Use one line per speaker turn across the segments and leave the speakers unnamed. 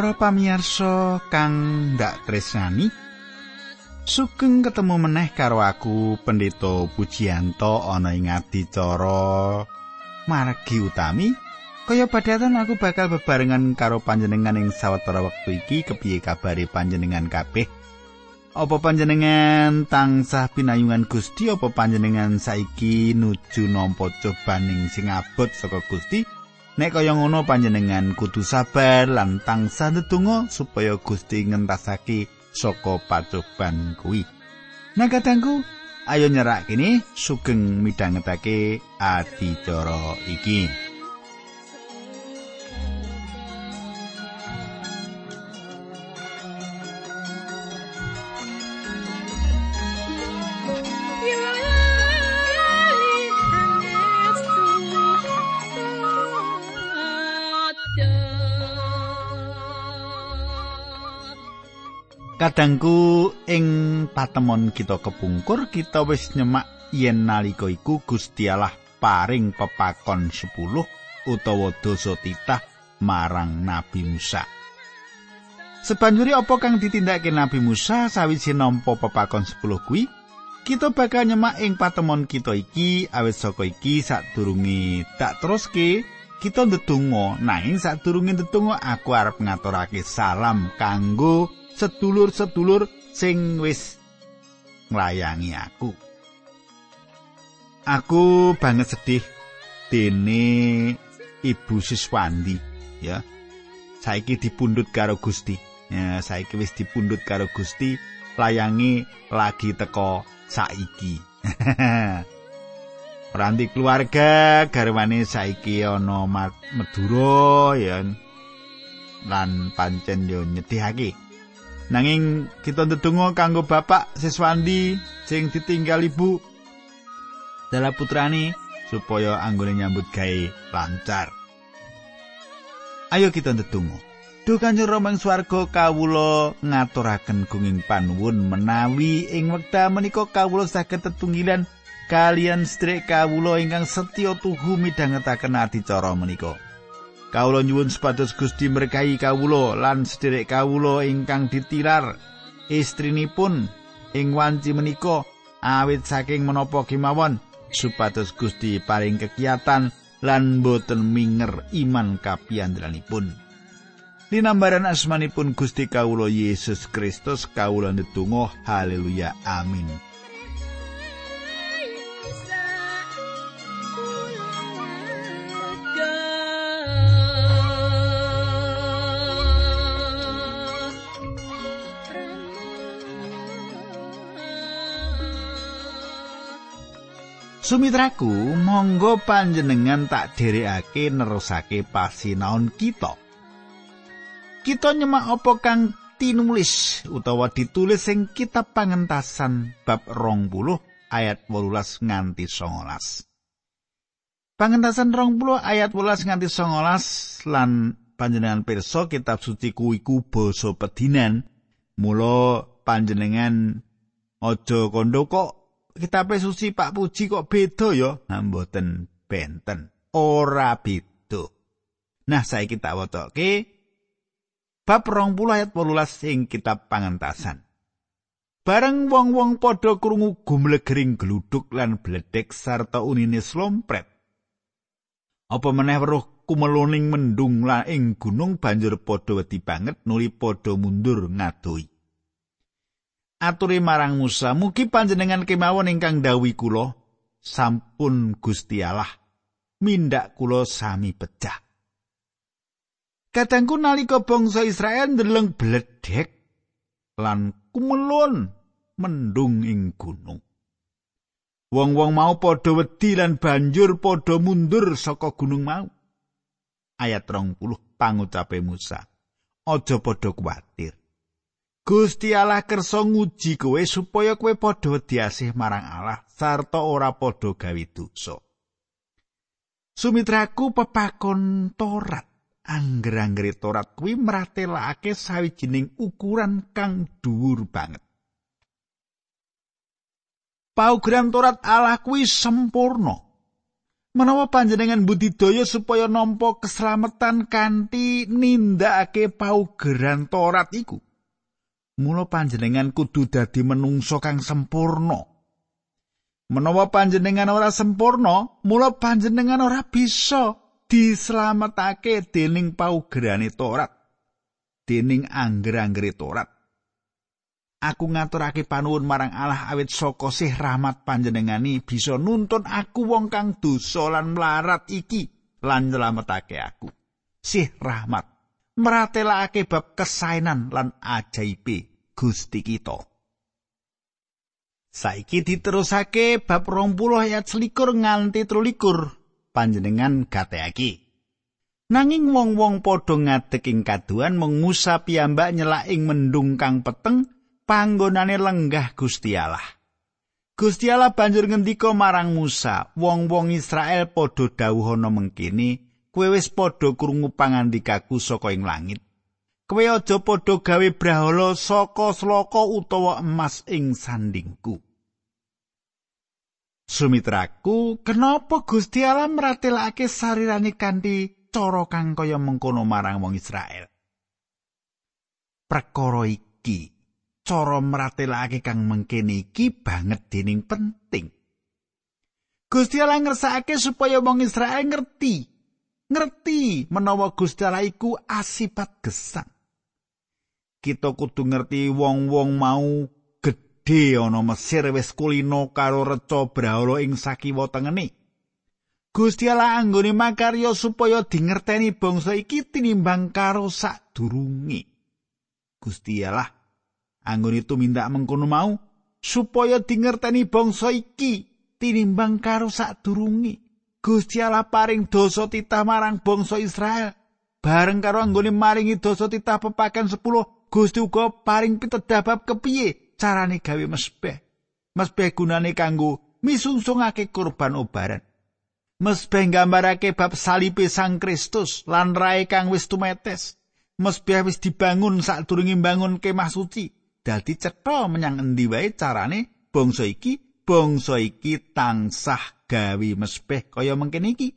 Para pamirsa kang ndak tresnani, sugeng ketemu meneh karo aku Pendeta Pujiyanto ana ing adicara margi utami. Kaya padatan aku bakal bebarengan karo panjenengan ing sawetara wektu iki kepiye kabare panjenengan kabeh. Apa panjenengan tansah pinayungan Gusti apa panjenengan saiki nuju nampa cobaning sing abot saka Gusti? Nek kaya ngono panjenengan kudu sabar lan tansah ndedonga supaya Gusti ngentasake saka pacoban kuwi. Nah katangku, ayo nyerak kini sugeng midhangetake adicara iki. Kadangku ing patemon kita kepungkur kita wis nyemak yen nalika iku Gusti Allah paring pepakon 10 utawa dosa titah marang Nabi Musa. Sebanjuri apa kang ditindakake Nabi Musa sawise nampa pepakon 10 kuwi? Kita bakal nyemak ing patemon kita iki awit saka iki sadurunge tak teruske kita ndedonga nanging sadurunge ndedonga aku arep ngaturake salam kanggo sedulur-sedulur sing wis nglayangi aku. Aku banget sedih dene Ibu Siswandi ya. Saiki dipundhut karo Gusti. Ya, saiki wis dipundhut karo Gusti, layangi lagi teko saiki. Peranti keluarga garwane saiki ana Madura ya. Lan pancen yo nyedihake. Nanging kita ndedonga kanggo bapak siswandi sing ditinggal ibu dalam putrane supaya anggone nyambut gawe lancar. Ayo kita ndedonga. Duh Kanjeng Rama ing swarga kawula ngaturaken gunging panuwun menawi ing wekdal menika kawula saged tetunggilan kalian sedherek kawula ingkang setya tuhu midhangetaken adicara menika. Kawula nyuwun supados Gusti berkahi kawula lan sedherek kawula ingkang ditilar istrinipun ing wanci menika awit saking menapa kemawon supados Gusti paring kekiatan lan boten minger iman kapiandranipun. Dinambaran asmanipun Gusti kawula Yesus Kristus kawula ndedonga haleluya amin. Sumitraku, monggo panjenengan tak dherekake nerusake pasinaon kita. Kita nyemak apa kang tinulis utawa ditulis sing kitab pangentasan bab 20 ayat 18 nganti 19. Pangentasan 20 ayat 18 nganti 19 lan panjenengan pirsa kitab suci kuwi ku basa pedinan. Mula panjenengan aja kandha kok kitabe suci Pak Puji kok beda ya? Mboten benten. Ora beda. Nah, saiki tak wotoke bab 20 ayat 18 ing kitab pangentasan. Bareng wong-wong padha krungu gumlegering gluduk lan bledek sarta unine slompret. Apa meneh weruh kumeloning mendung la ing gunung banjur padha wedi banget nuli padha mundur ngadoi. Aturi marang Musa mugi panjenengan kemawon ingkang dawuh kula sampun Gusti Allah mindak kula sami pecah Kadangku nalika bangsa Israel ndeleng bledek lan kumelon mendung ing gunung. Wong-wong mau padha wedi lan banjur padha mundur saka gunung mau. Ayat 20 pangucape Musa. Aja padha kuwatir. Gusti Allah kersa nguji kowe supaya kowe padha wedi asih marang Allah sarta ora padha gawe dosa. Sumitraku pepakon Torat. Angger-anggere Torat kuwi mratelake sawijining ukuran kang dhuwur banget. Paugeran Torat Allah kuwi sempurna. Menawa panjenengan budidaya supaya nampa keselamatan kanthi nindakake paugeran Torat iku, mula panjenengan kudu dadi menungso kang sempurna. Menawa panjenengan ora sempurna, mula panjenengan ora bisa dislametake dening paugerane Torat, dening angger-anggere Torat. aku ngaturake panuwun marang Allah awit saka sih rahmat panjenengani bisa nuntun aku wong kang dosa lan mlarat iki lan nyelametake aku. Sih rahmat meratelake bab kesainan lan ajaibe Gusti kita. Saiki diterusake bab 20 ayat selikur nganti 23 panjenengan gateake. Nanging wong-wong padha ngadeg ing kaduan mung Musa piyambak nyelak ing mendung kang peteng panggonane lenggah Gusti Allah. Gusti Allah banjur ngendika marang Musa, wong-wong Israel padha dawuhana mengkini, kowe wis padha krungu pangandikaku saka ing langit. Kowe aja padha gawe brahala saka sloka utawa emas ing sandingku. Sumitraku, kenapa Gusti Allah meratelake sarirane kanthi cara kang kaya mengkono marang wong Israel? Perkara iki cara mratelake kang mengkene iki banget dening penting. Gusti Allah ngersakake supaya wong Israel ngerti, ngerti menawa Gusti Allah iku asipat gesang. Kita kudu ngerti wong-wong mau gedhe ana Mesir wis kulino karo reca brahala ing sakiwa tengene. Gusti Allah anggone makarya supaya dingerteni bangsa iki tinimbang karo sadurunge. Gusti Allah Anggon itu minta mengkono mau supaya dingerteni bangsa iki tinimbang karo sadurunge. Gusti Allah paring dosa titah marang bangsa Israel. Bareng karo anggone maringi dosa titah pepakan 10, Gusti uga paring pitedabab kepiye carane gawe mesbeh. Mesbeh gunane kanggo misungsungake kurban obaran. Mesbeh nggambarake bab salipe Sang Kristus lan rae kang wis tumetes. Mesbeh wis dibangun sadurunge bangun kemah suci. dadi cetha menyang endi wae carane bangsa iki bangsa iki tansah gawe mesbeh kaya mengkene iki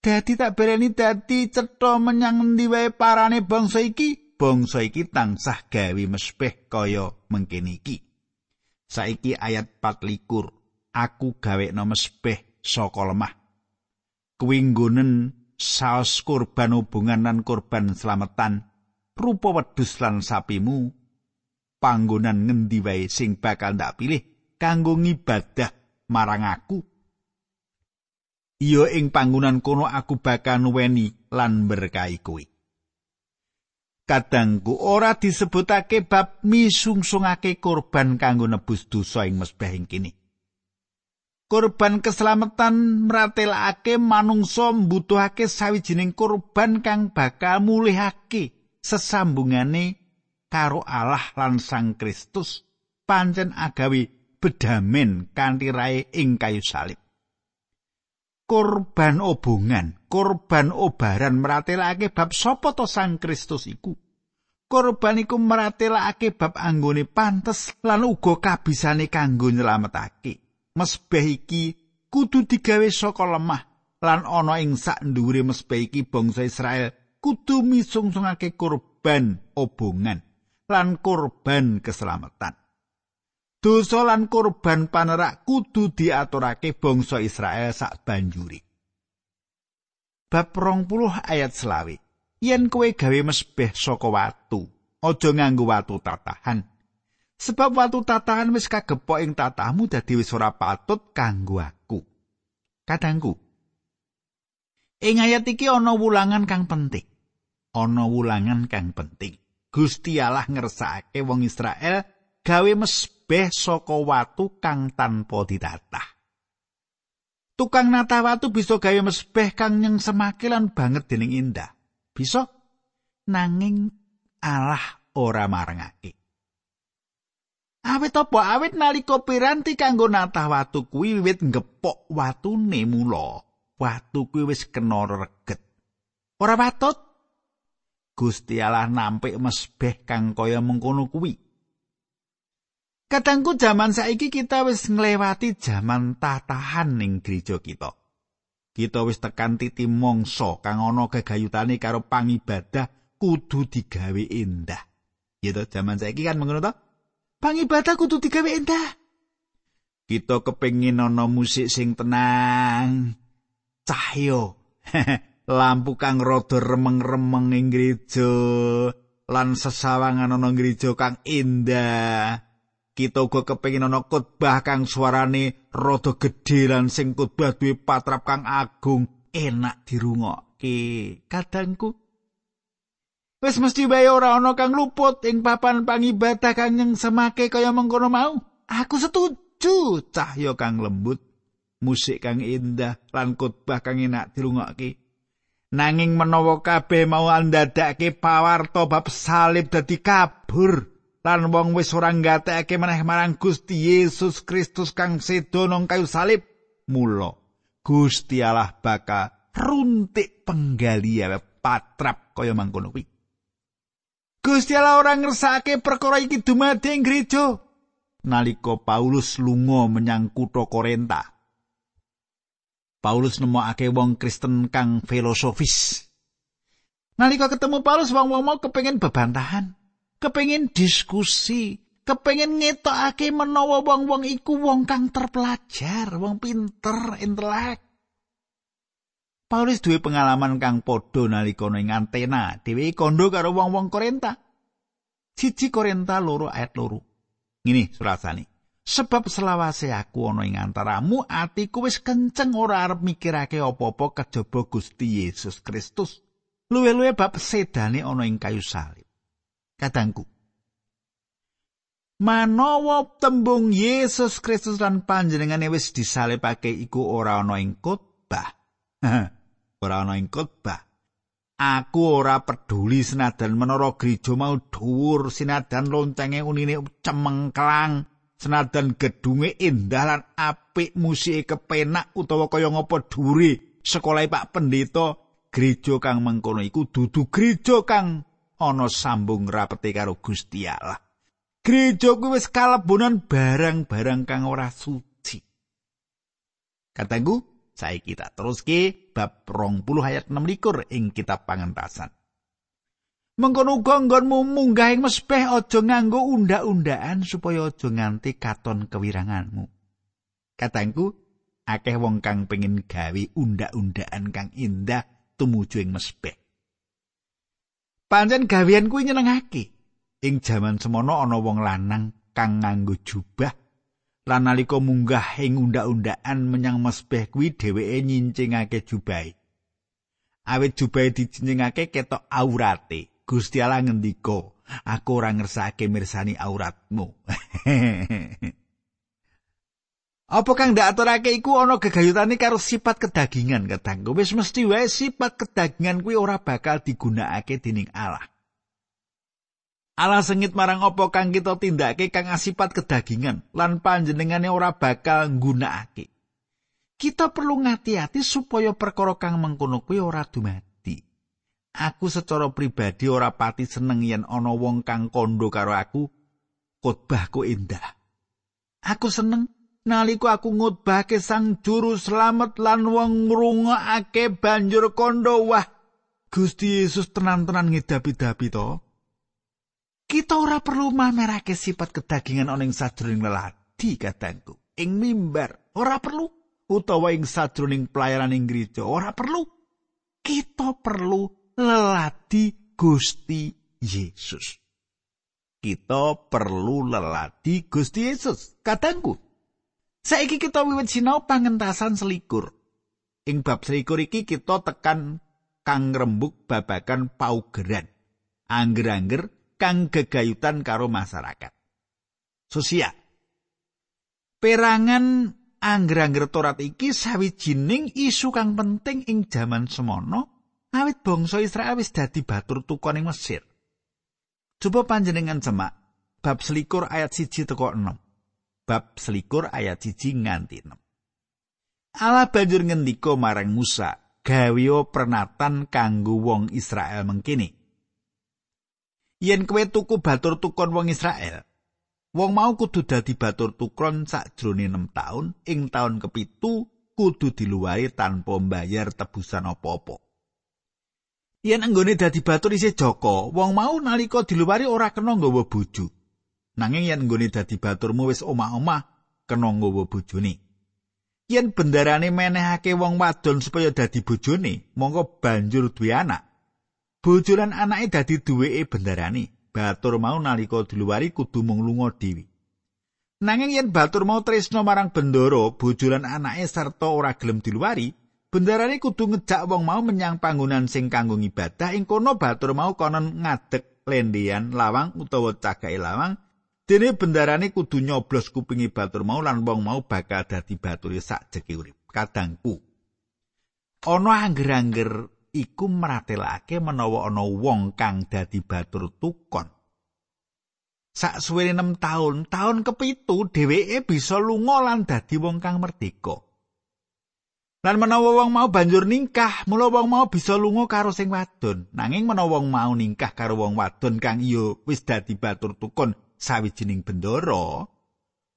dadi tak berani dadi cetha menyang endi wae parane bangsa iki? Bangsa iki tansah gawe mesbeh kaya mengkene iki. Saiki ayat 24 aku gawe no mesbeh saka lemah. Kuwi nggonen saos kurban hubungan lan kurban selamatan rupa wedhus lan sapimu panggonan ngendi wae sing bakal ndak pilih kanggo ngibadah marang aku iya ing panggonan kono aku bakal nuweni lan berkahi kowe. Kadangku ora disebutake bab misungsungake korban kanggo nebus dosa ing mesbah ing kene. Korban keselamatan meratelake manungsa mbutuhake sawijining korban kang bakal mulihake sesambungane karo Allah lan Sang Kristus. Pancen agawi bedamen kanthi rae ing kayu salib. Korban obongan, korban obaran meratelake bab sapa to Sang Kristus iku. Korban iku meratelake bab anggone pantes lan uga kabisane kanggo nyelametake. Mesbeh iki kudu digawe saka lemah lan ana ing sak ndhuwure mesbeh iki bangsa Israel kudu misungsungake kurban obongan lan kurban keselamatan. Dosa lan kurban panerak kudu diaturake bangsa Israel sak banjuri. Bab 20 ayat selawi. Yen kowe gawe mesbeh saka watu, aja nganggo watu tatahan. Sebab watu tatahan wis kagepok ing tatahmu dadi wis ora patut kanggo aku. Kadangku. Ing ayat iki ana wulangan kang penting. ana wulangan kang penting. Gusti Allah ngersakake wong Israel gawe mesbeh saka watu kang tanpa ditatah. Tukang nata watu bisa gawe mesbeh kang nyeng semakilan banget dening indah. Bisa nanging Allah ora marangake. Awit apa awit nalika piranti kanggo natah watu kuwi wiwit ngepok watune mula. Watu kuwi wis kena reget. Ora patut Gusti Allah nampik mesbeh kang kaya mengkono kuwi. Kadangku jaman saiki kita wis nglewati jaman tatahan ning gereja kita. Kita wis tekan titi mangsa kang ana kegayutane karo pangibadah kudu digawe endah. Gitu jaman saiki kan mengono to? Pangibadah kudu digawe endah. Kita kepengin ana musik sing tenang, cahyo, lampu kang rada remeng-remeng ing gereja, lan sesawangan ana gereja kang indah. Kita uga kepengin ana khotbah kang suarane rada gedhe lan sing khotbah duwe patrap kang agung enak dirungokke. Kadangku wis mesti bae ora ana kang luput ing papan pangibadah kang nyeng semake kaya mengkono mau. Aku setuju cahya kang lembut musik kang indah lan khotbah kang enak dirungokke. Nanging menawa kabeh mau andadake pawarto bab salib dadi kabur lan wong wis ora ngatekake meneh marang Gusti Yesus Kristus kang sedo nang kayu salib mula Gusti Allah bakal runtik penggalia patrap kaya mangkono kuwi. Gusti Allah ora ngersakake perkara iki dumadi ing gereja nalika Paulus lunga menyang kutha Korinta Paulus nemokake wong Kristen kang filosofis. Nalika ketemu Paulus wong-wong mau kepengin bebantahan kepengin diskusi, kepengin ngetokake menawa wong-wong iku wong kang terpelajar, wong pinter, intelek. Paulus duwe pengalaman kang padha nalika ning antena, dhewe kondo karo wong-wong Korinta. Siji Korinta loro ayat loro. Ngene surasane. Sebab selawase aku ana ing antaramu atiku wis kenceng ora arep mikirake apa-apa kejaba Gusti Yesus Kristus. Luwe-luwe bab sedane ana ing kayu salib. Kadangku. Manawa tembung Yesus Kristus lan panjenengane wis disalibake iku ora ana ing khotbah. ora ana ing khotbah. Aku ora peduli senadan menara gereja mau dhuwur, senadan loncenge unine cemengklang, senadan gedunge indah lan apik musike kepenak utawa kaya ngapa dhuwure sekolah Pak Pendeta gereja kang mengkono iku dudu gereja kang ana sambung rapete karo Gusti Allah. Gereja kuwi wis kalebonan barang-barang kang ora suci. Katanggu, saiki tak teruske bab 20 ayat 6 likur ing kitab pangentasan. Mengkono uga nggonmu munggah ing mespeh aja nganggo unda-undaan supaya aja nganti katon kewiranganmu. Katangku, akeh wong kang pengin gawe unda-undaan kang indah tumuju ing mespeh. Pancen gawean kuwi nyenengake. Ing jaman semono ana wong lanang kang nganggo jubah lan nalika munggah ing unda-undaan menyang mesbeh kuwi dheweke nyincingake jubahe. Awit jubahe dijincingake ketok aurate. Gusti Allah ngendika, aku ora ngersake mirsani auratmu. Apa kang ndak aturake iku ana gegayutane karo sifat kedagingan kadangku. Wis mesti wae sifat kedagingan kuwi ora bakal digunakake dening Allah. Allah sengit marang apa kang kita tindake kang asifat kedagingan lan panjenengane ora bakal nggunakake. Kita perlu ngati-hati supaya perkara kang mengkono kuwi ora dumadi. Aku secara pribadi ora pati seneng yen ana wong kang kondo karo aku khotbahku indah. Aku seneng nalika aku ngutbahke sang juru slamet lan wong ngrungokake banjur kondo. Wah Gusti Yesus tenan-tenan ngedapi-dapi to. Kita ora perlu mamerake sifat kedagingan ana ing sajroning leladi katengku. Ing mimbar ora perlu. Utawa ing sajroning pelayanan ing gereja ora perlu. Kita perlu leladi Gusti Yesus. Kita perlu leladi Gusti Yesus katengku Saiki kita wiwit sinau pangentasan selikur. Ing bab selikur iki kita tekan kang rembuk babakan paugeran. Angger-angger kang gegayutan karo masyarakat. Sosial. Perangan angger-angger Torat iki sawijining isu kang penting ing jaman semono awit bangsa Israel wis dadi batur tukon ing Mesir. Coba panjenengan semak bab selikur ayat siji teko 6. Bab selikur ayat siji nganti 6. Allah banjur ngendika marang Musa, gawe pernatan kanggo wong Israel mengkini. Yen kowe tuku batur tukon wong Israel, Wong mau kudu dadi batur tukron sakjroning 6 taun, ing taun kepitu kudu diluwari tanpa mbayar tebusan apa-apa. Yen anggone dadi batur isih Joko, wong mau nalika diluwari ora kena nggawa bojo. Nanging yen anggone dadi baturmu wis omah-omah, kena nggawa bojone. Yen bendarane menehake wong wadon supaya dadi bojone, mongko banjur duwe anak. Bojo lan anake dadi duweke bendarane. Batur mau nalika diluwari kudu mung lunga dhewe. Nanging yen batur mau tresno marang bendoro, bojo lan anake sarta ora gelem diluwari, bendarane kudu ngejak wong mau menyang panggonan sing kanggo ibadah ing kono batur mau konon ngadeg lendian lawang utawa cagahe lawang dene bendarane kudu nyoblos kupingi batur mau lan wong mau bakal dadi batur sak jeki urip. Kadangku. Ana angger-angger iku meratelake menawa ana wong kang dadi batur tukon. Sak suwene 6 taun taun kepitu dheweke bisa lunga lan dadi wong kang merdeka. Lan menawa wong mau banjur ningkah, mula wong mau bisa lunga karo sing wadon. Nanging menawa wong mau ningkah karo wong wadon kang iya wis dadi batur tukun sawijining bendoro,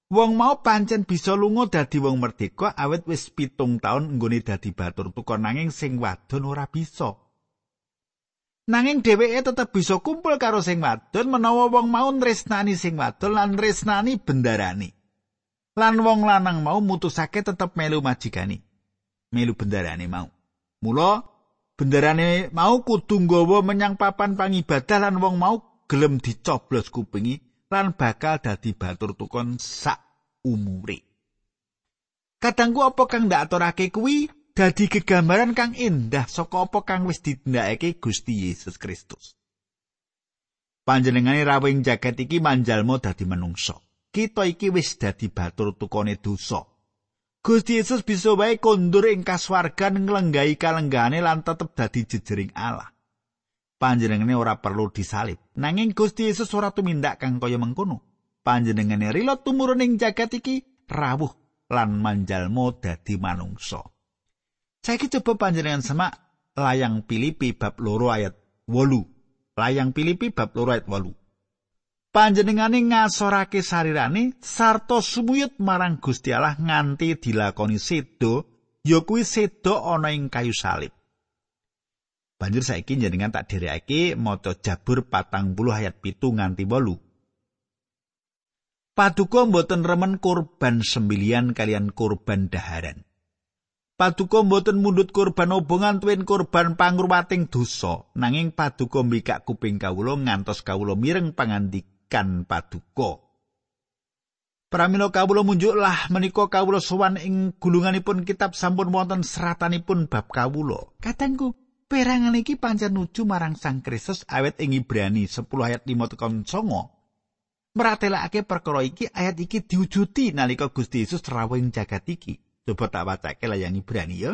wong mau pancen bisa lunga dadi wong merdeka awet wis pitung taun nggone dadi batur tukun nanging sing wadon ora bisa. Nanging dheweke tetep bisa kumpul karo sing wadon menawa wong mau nresnani sing wadon lan nresnani bendarani. Lan wong lanang mau mutusake tetep melu majikani. melu bendarane mau. Mula bendarane mau kudu nggawa menyang papan pangibadah lan wong mau gelem dicoblos kupingi lan bakal dadi batur tukon sak umure. Kadangku apa kang ndak aturake kuwi dadi gegambaran kang indah saka apa kang wis ditindakake Gusti Yesus Kristus. Panjenengane rawing jagat iki manjalmo dadi menungso. Kita iki wis dadi batur tukone dosa. Gusti Yesus bisa wae kondur ing kaswargan nglenggahi kalenggane lan tetep dadi jejering Allah. Panjenengane ora perlu disalib. Nanging Gusti Yesus ora tumindak kang kaya mengkono. Panjenengane rila tumurun ing jagat iki rawuh lan manjalmo dadi manungsa. Saiki coba panjenengan semak layang Filipi bab loro ayat 8. Layang Filipi bab loro ayat 8. panjenengane ngasorake sarirane sarta sumuyut marang Gusti Allah nganti dilakoni sedo ya kuwi sedo ana ing kayu salib. Banjur saiki jenengan tak dherekake maca Jabur patang puluh ayat pitu nganti bolu. Paduka mboten remen kurban sembelian kalian kurban daharan. Paduka mboten mundut kurban obongan tuwin kurban pangruwating dosa, nanging paduka mbikak kuping kawula ngantos kawula mireng pangandik kan paduka. Pramila kawula munjuklah menika kawula sowan ing gulunganipun kitab sampun wonten seratanipun bab kawula. Katengku, perangan iki pancen nuju marang Sang Kristus awet ing Ibrani 10 ayat 5 tekan 9. Meratelake perkara iki ayat iki diwujudi nalika Gusti Yesus rawuh jagat iki. Coba tak wacake layang Ibrani ya.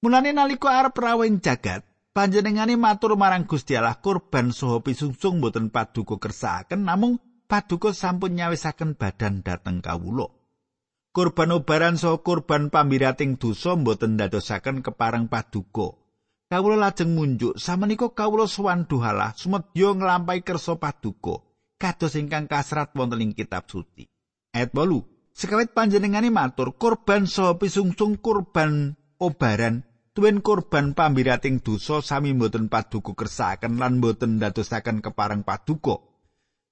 Mulane nalika arep rawuh jagat, panjenengane matur marang Gusti Allah kurban saha pisungsung boten paduka kersakaken namung paduka sampun nyawisaken badan dhateng kawula kurban obaran saha kurban pambirating dosa boten ndadosaken kepareng paduka kawula lajeng munjuk samenika kawula sowan duhalah sumedya nglampahi kersa paduka kados ingkang kasrat wonten ing kitab suci ayat 8 sekawit panjenengane matur kurban saha pisungsung kurban obaran tuwin korban pambirating dosa sami mboten paduka kersakaken lan mboten ndadosaken kepareng paduka.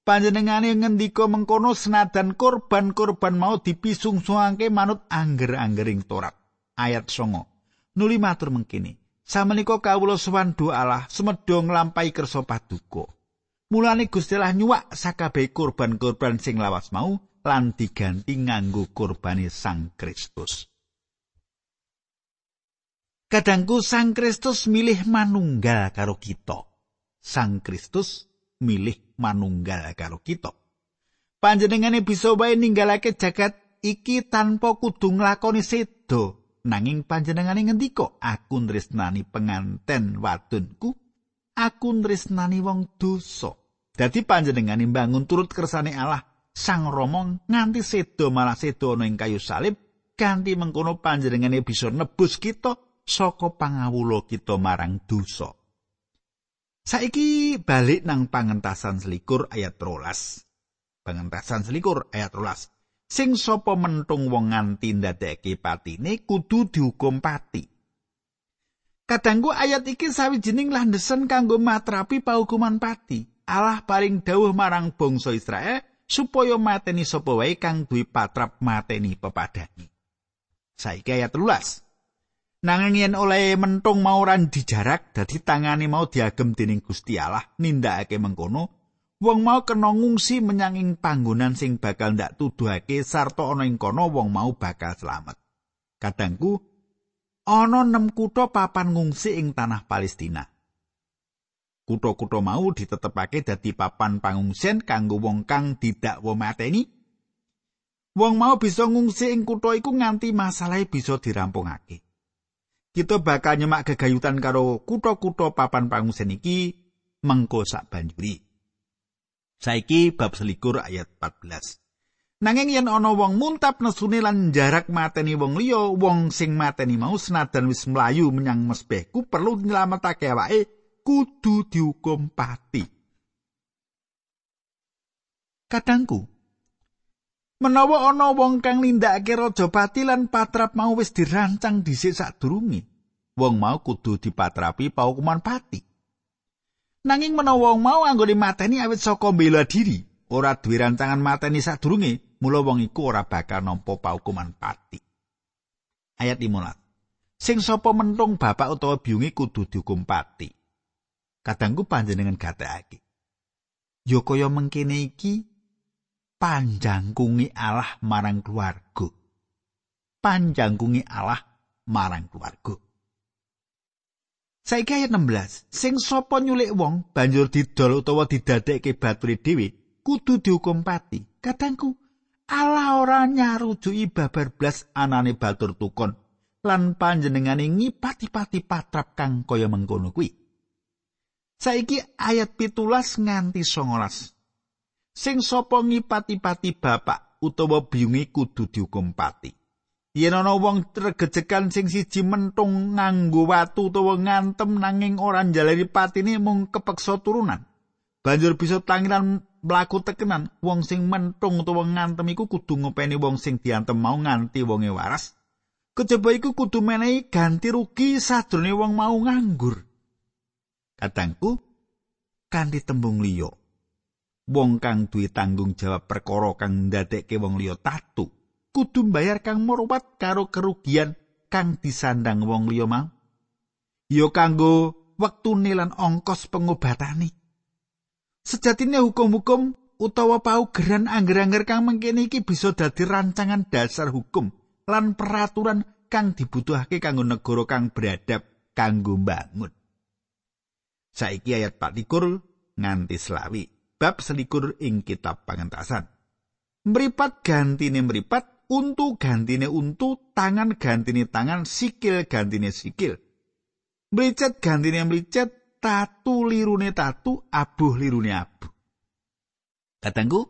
Panjenengane ngendika mengkono senadan korban-korban mau dipisungsungake manut angger-anggering Torat. Ayat 9. Nuli matur mengkini, samenika kawula sowan Allah sumedha nglampahi kersa paduka. Mulane Gusti Allah nyuwak sakabeh korban-korban sing lawas mau lan diganti nganggo korbane Sang Kristus. Kadangku Sang Kristus milih manunggal karo kita. Sang Kristus milih manunggal karo kita. Panjenengane bisa wae ninggalake jagat iki tanpa kudu nglakoni sedo. Nanging panjenengane ngendika, aku nresnani penganten wadonku, aku nresnani wong dosa. Dadi panjenengane mbangun turut kersane Allah Sang Rama nganti sedo malah sedo ana ing kayu salib kanthi mengkono panjenengane bisa nebus kita saka pangawula kita marang dosa. Saiki balik nang pangentasan selikur ayat rolas. Pangentasan selikur ayat rolas. Sing sapa mentung wong nganti ndadekake patine kudu dihukum pati. Kadangku ayat iki sawijining landhesan kanggo matrapi paukuman pati. Allah paling dawuh marang bangsa Israel supaya mateni sapa wae kang duwe patrap mateni pepadani. Saiki ayat 13. Nanging yen oleh mentung mau ran dijarak dadi tangane mau diagem dening Gusti Allah nindakake mengkono wong mau kena ngungsi menyang ing panggonan sing bakal ndak tuduhake sarta ana ing kono wong mau bakal selamat. Kadangku ana nem kutha papan ngungsi ing tanah Palestina. Kutha-kutha mau ditetepake dadi papan pangungsian kanggo wong kang didakwa mateni. Wong mau bisa ngungsi ing kutha iku nganti masalahe bisa dirampungake. Kita bakal nyemak gegayutan karo kutha-kutha papan pangungsian iki mengko sak banjuri. Saiki bab selikur ayat 14. Nanging yen ana wong muntap nesune lan jarak mateni wong liya, wong sing mateni mau senadan wis mlayu menyang mesbehku perlu nyelametake awake kudu dihukum pati. Kadangku, menawa ana wong kang nindakake raja pati lan patrap mau wis dirancang dhisik sadurunge, wong mau kudu dipatrapi paukuman pati. Nanging menawa wong mau anggone mateni awit saka bela diri, ora duwe rancangan mateni sadurunge, mula wong iku ora bakal nampa paukuman pati. Ayat 15. Sing sapa mentung bapak utawa biyunge kudu dihukum pati. Kadangku panjenengan gatekake. Ya kaya mengkene iki panjangkungi Allah marang keluarga. Panjangkungi Allah marang keluarga. Saiki ayat 16, sing sapa nyulik wong banjur didol utawa didadekke bature dhewe kudu dihukum pati. Kadangku Allah ora nyarujuki babar blas anane batur tukon lan panjenengane ngipati-pati patrap kang kaya mengkono kuwi. Saiki ayat pitulas nganti songolas. Sing sapa ngipati-pati bapak utawa biyunge kudu dihukum pati. Yen ana wong tregejekan sing siji mentung nganggo watu utawa ngantem nanging ora njalari patine mung kepeksa turunan. Banjur bisa tangiran mlaku tekenan wong sing mentung utawa ngantem iku kudu ngopeni wong sing diantem mau nganti wonge waras. Kejaba iku kudu menehi ganti rugi sadurunge wong mau nganggur. Katangku kanthi tembung liya. Wong kang duwe tanggung jawab perkara kang ndadekke wong liya tatu kudu mbayar kang merupat karo kerugian kang disandang wong liya mau ya kanggo wektune lan ongkos pengobatane Sejatine hukum-hukum utawa paugeran angger-angger kang mengkene iki bisa dadi rancangan dasar hukum lan peraturan kang dibutuhake kanggo negara kang beradab kanggo mbangun. Saiki ayat 4 nganti selawi bab selikur ing kitab pangentasan. Meripat gantine meripat, untu gantine untu, tangan gantine tangan, sikil gantine sikil. Mricet gantine mricet, tatu lirune tatu abuh lirune abuh. Katanggu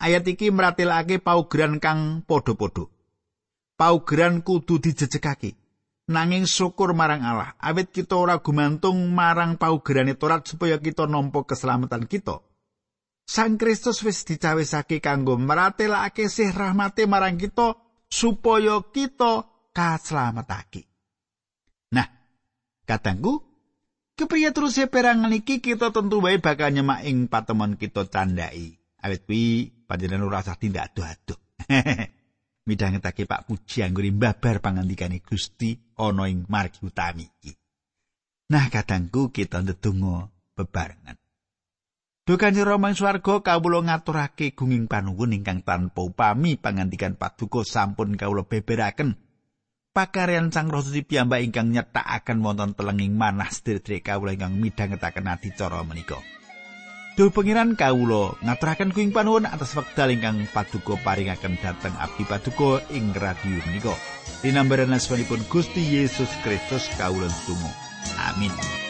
ayat iki meratilake paugeran kang padha-padha. Paugeran kudu dijejekake. Nanging syukur marang Allah awit kita ora gumantung marang paugerane Torat supaya kita nampa keselamatan kita Sang Kristus wis dicawisake kanggo meratilake sih rahmate marang kita supaya kita kaslametake. Nah, katanggu Kepriye terus perangan iki kita tentu wae bakal nyemak ing patemon kita candai. Awit kuwi panjenengan ora usah tindak ado-ado. Midhangetake Pak Puji anggone mbabar pangandikane Gusti ana ing margi utami iki. Nah, kadangku kita ndedonga bebarengan. Dukan Rama ing swarga kawula ngaturake gunging panuwun ingkang tanpa upami pangandikan paduka sampun kawula beberaken pakaryan Sang Rasuci piyambak ingkang nyetakaken wonten telenging manah sedherek kawula ingkang midhangetaken adicara menika. Duh pengiran kawula ngaturaken kuing panuwun atas wekdal ingkang paduka paringaken dhateng abdi paduka ing radio menika. Dinambaran asmanipun Gusti Yesus Kristus kawula tunggu. Amin.